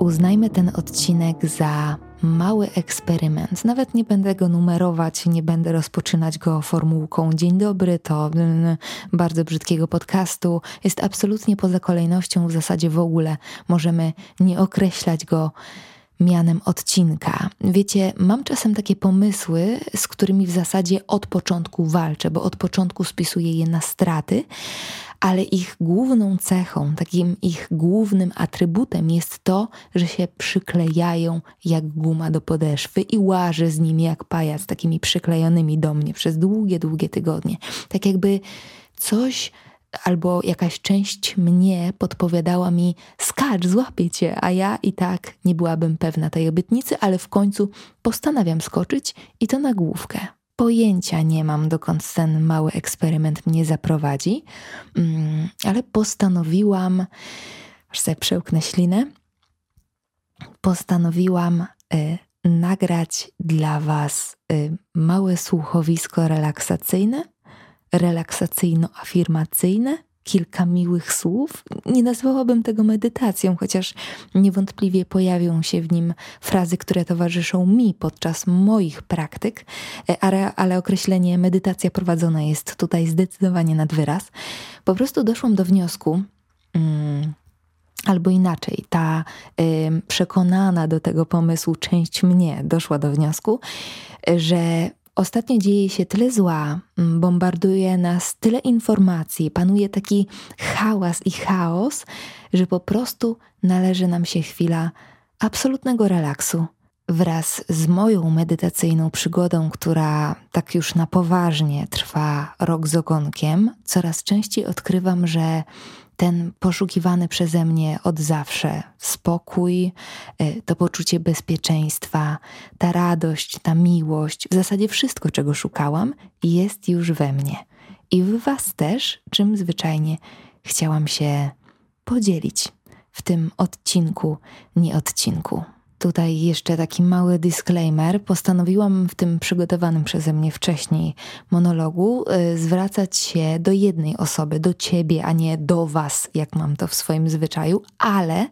Uznajmy ten odcinek za mały eksperyment. Nawet nie będę go numerować, nie będę rozpoczynać go formułką Dzień dobry, to mm, bardzo brzydkiego podcastu. Jest absolutnie poza kolejnością, w zasadzie w ogóle możemy nie określać go mianem odcinka. Wiecie, mam czasem takie pomysły, z którymi w zasadzie od początku walczę, bo od początku spisuję je na straty, ale ich główną cechą, takim ich głównym atrybutem jest to, że się przyklejają jak guma do podeszwy i łażę z nimi jak pajac, takimi przyklejonymi do mnie przez długie, długie tygodnie. Tak jakby coś albo jakaś część mnie podpowiadała mi skacz, złapię cię, a ja i tak nie byłabym pewna tej obietnicy, ale w końcu postanawiam skoczyć i to na główkę. Pojęcia nie mam, dokąd ten mały eksperyment mnie zaprowadzi, mm, ale postanowiłam, aż sobie przełknę ślinę, postanowiłam y, nagrać dla Was y, małe słuchowisko relaksacyjne, relaksacyjno-afirmacyjne, kilka miłych słów. Nie nazwałabym tego medytacją, chociaż niewątpliwie pojawią się w nim frazy, które towarzyszą mi podczas moich praktyk, e, ale, ale określenie medytacja prowadzona jest tutaj zdecydowanie nad wyraz. Po prostu doszłam do wniosku, mm, Albo inaczej, ta y, przekonana do tego pomysłu część mnie doszła do wniosku, że Ostatnio dzieje się tyle zła, mm, bombarduje nas tyle informacji, panuje taki hałas i chaos, że po prostu należy nam się chwila absolutnego relaksu. Wraz z moją medytacyjną przygodą, która tak już na poważnie trwa rok z ogonkiem, coraz częściej odkrywam, że ten poszukiwany przeze mnie od zawsze spokój, e, to poczucie bezpieczeństwa, ta radość, ta miłość, w zasadzie wszystko, czego szukałam, jest już we mnie. I w Was też, czym zwyczajnie chciałam się podzielić w tym odcinku, nie odcinku. Tutaj jeszcze taki mały disclaimer. Postanowiłam w tym przygotowanym przeze mnie wcześniej monologu y, zwracać się do jednej osoby, do ciebie, a nie do was, jak mam to w swoim zwyczaju, ale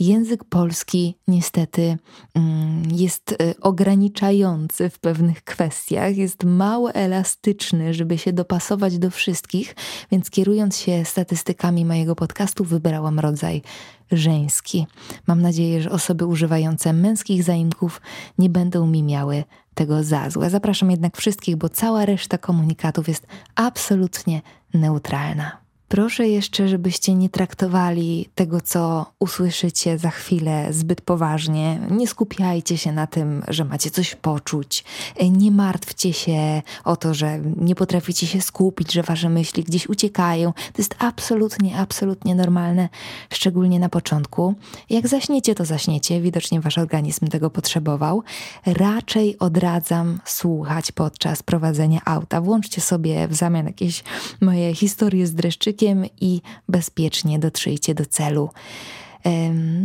język polski niestety mm, jest y, ograniczający w pewnych kwestiach, jest mało elastyczny, żeby się dopasować do wszystkich, więc kierując się statystykami mojego podcastu, wybrałam rodzaj żeński. Mam nadzieję, że osoby używające męskich zaimków nie będą mi miały tego za złe. Zapraszam jednak wszystkich, bo cała reszta komunikatów jest absolutnie neutralna. Proszę jeszcze, żebyście nie traktowali tego, co usłyszycie za chwilę zbyt poważnie. Nie skupiajcie się na tym, że macie coś poczuć. Nie martwcie się o to, że nie potraficie się skupić, że wasze myśli gdzieś uciekają. To jest absolutnie, absolutnie normalne, szczególnie na początku. Jak zaśniecie, to zaśniecie. Widocznie wasz organizm tego potrzebował. Raczej odradzam słuchać podczas prowadzenia auta. Włączcie sobie w zamian jakieś moje historie z i bezpiecznie dotrzyjcie do celu.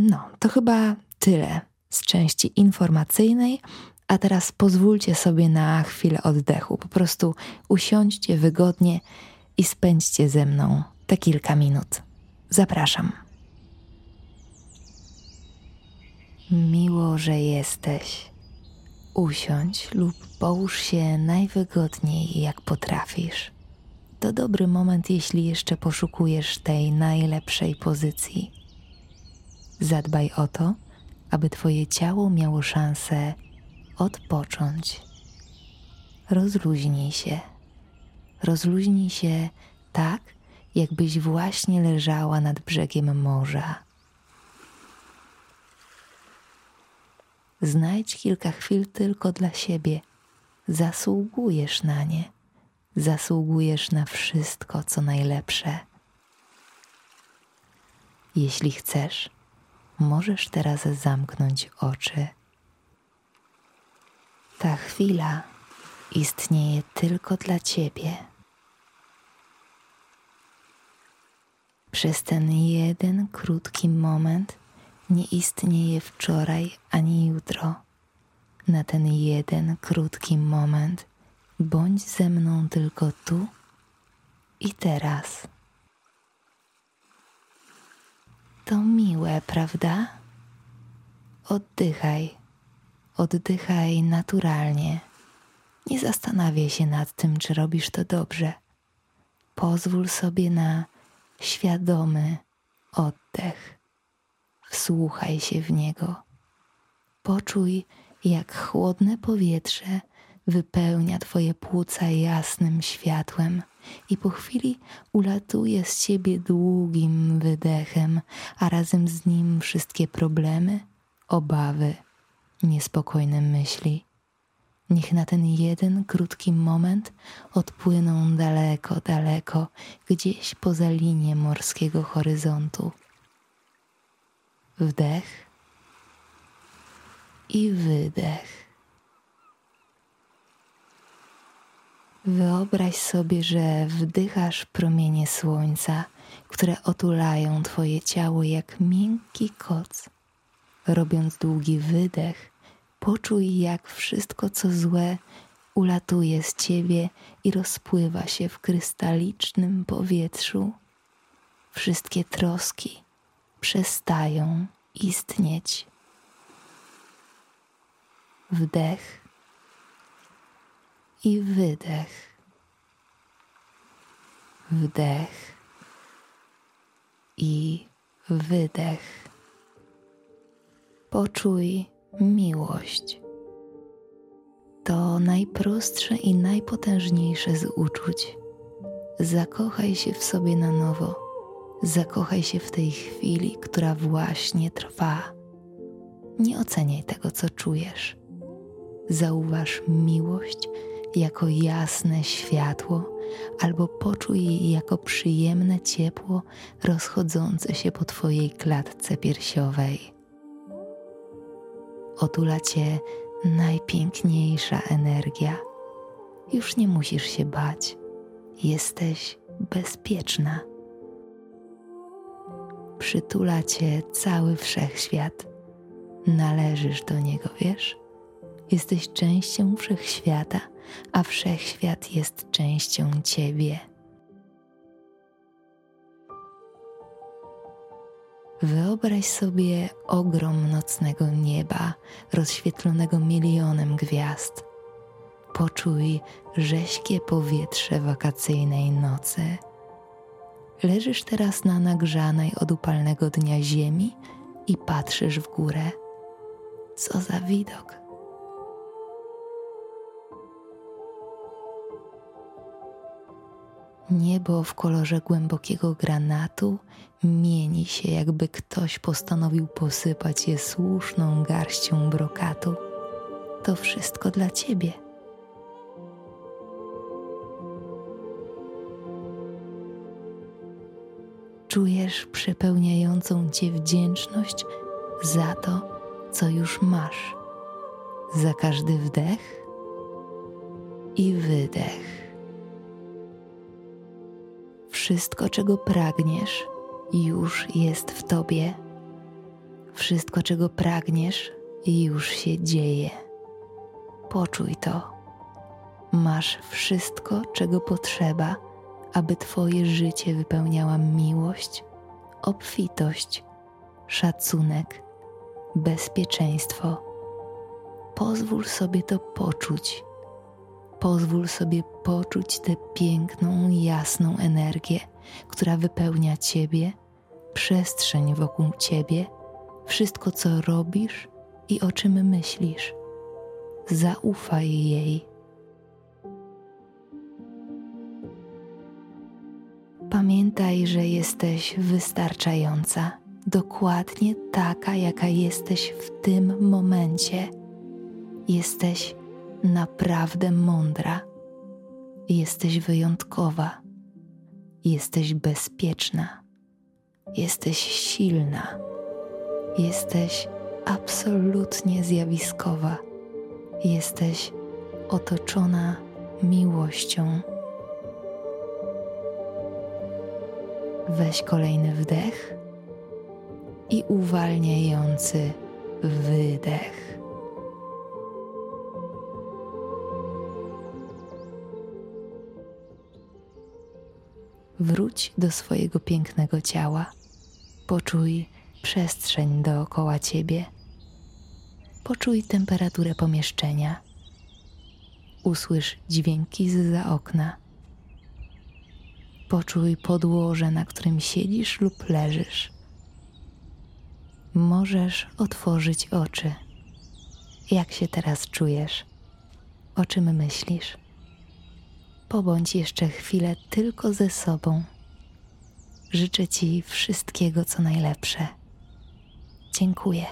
No, to chyba tyle z części informacyjnej. A teraz pozwólcie sobie na chwilę oddechu. Po prostu usiądźcie wygodnie i spędźcie ze mną te kilka minut. Zapraszam. Miło, że jesteś. Usiądź lub połóż się najwygodniej, jak potrafisz to dobry moment, jeśli jeszcze poszukujesz tej najlepszej pozycji. Zadbaj o to, aby Twoje ciało miało szansę odpocząć. Rozluźnij się. Rozluźnij się tak, jakbyś właśnie leżała nad brzegiem morza. Znajdź kilka chwil tylko dla siebie. Zasługujesz na nie zasługujesz na wszystko, co najlepsze. Jeśli chcesz, możesz teraz zamknąć oczy. Ta chwila istnieje tylko dla Ciebie. Przez ten jeden krótki moment nie istnieje wczoraj ani jutro. Na ten jeden krótki moment Bądź ze mną tylko tu i teraz. To miłe, prawda? oddychaj. Oddychaj naturalnie. Nie zastanawiaj się nad tym, czy robisz to dobrze. Pozwól sobie na świadomy oddech. Wsłuchaj się w niego. Poczuj, jak chłodne powietrze wypełnia Twoje płuca jasnym światłem i po chwili ulatuje z Ciebie długim wydechem, a razem z nim wszystkie problemy, obawy, niespokojne myśli. Niech na ten jeden krótki moment odpłyną daleko, daleko, gdzieś poza linię morskiego horyzontu. Wdech i wydech. Wyobraź sobie, że wdychasz promienie słońca, które otulają Twoje ciało jak miękki koc. Robiąc długi wydech, poczuj, jak wszystko, co złe, ulatuje z Ciebie i rozpływa się w krystalicznym powietrzu. Wszystkie troski przestają istnieć. Wdech i wydech. Wdech i wydech. Poczuj miłość. To najprostsze i najpotężniejsze z uczuć. Zakochaj się w sobie na nowo. Zakochaj się w tej chwili, która właśnie trwa. Nie oceniaj tego, co czujesz. Zauważ miłość jako jasne światło, albo poczuj jej jako przyjemne ciepło rozchodzące się po Twojej klatce piersiowej. Otula Cię najpiękniejsza energia. Już nie musisz się bać, jesteś bezpieczna. Przytula Cię cały wszechświat. Należysz do niego, wiesz? Jesteś częścią wszechświata a wszechświat jest częścią Ciebie. Wyobraź sobie ogrom nocnego nieba, rozświetlonego milionem gwiazd. Poczuj rześkie powietrze wakacyjnej nocy. Leżysz teraz na nagrzanej od upalnego dnia ziemi i patrzysz w górę. Co za widok! Niebo w kolorze głębokiego granatu mieni się, jakby ktoś postanowił posypać je słuszną garścią brokatu. To wszystko dla ciebie. Czujesz przepełniającą cię wdzięczność za to, co już masz, za każdy wdech i wydech. Wszystko, czego pragniesz, już jest w tobie. Wszystko, czego pragniesz, już się dzieje. Poczuj to. Masz wszystko, czego potrzeba, aby Twoje życie wypełniała miłość, obfitość, szacunek, bezpieczeństwo. Pozwól sobie to poczuć Pozwól sobie poczuć tę piękną, jasną energię, która wypełnia Ciebie, przestrzeń wokół Ciebie, wszystko, co robisz i o czym myślisz. Zaufaj jej. Pamiętaj, że jesteś wystarczająca, dokładnie taka, jaka jesteś w tym momencie. Jesteś naprawdę mądra. Jesteś wyjątkowa. Jesteś bezpieczna. Jesteś silna. Jesteś absolutnie zjawiskowa. Jesteś otoczona miłością. Weź kolejny wdech i uwalniający wydech. Wróć do swojego pięknego ciała. Poczuj przestrzeń dookoła ciebie. Poczuj temperaturę pomieszczenia. Usłysz dźwięki z za okna. Poczuj podłoże, na którym siedzisz lub leżysz. Możesz otworzyć oczy. Jak się teraz czujesz? O czym myślisz? Pobądź jeszcze chwilę tylko ze sobą. Życzę Ci wszystkiego, co najlepsze. Dziękuję.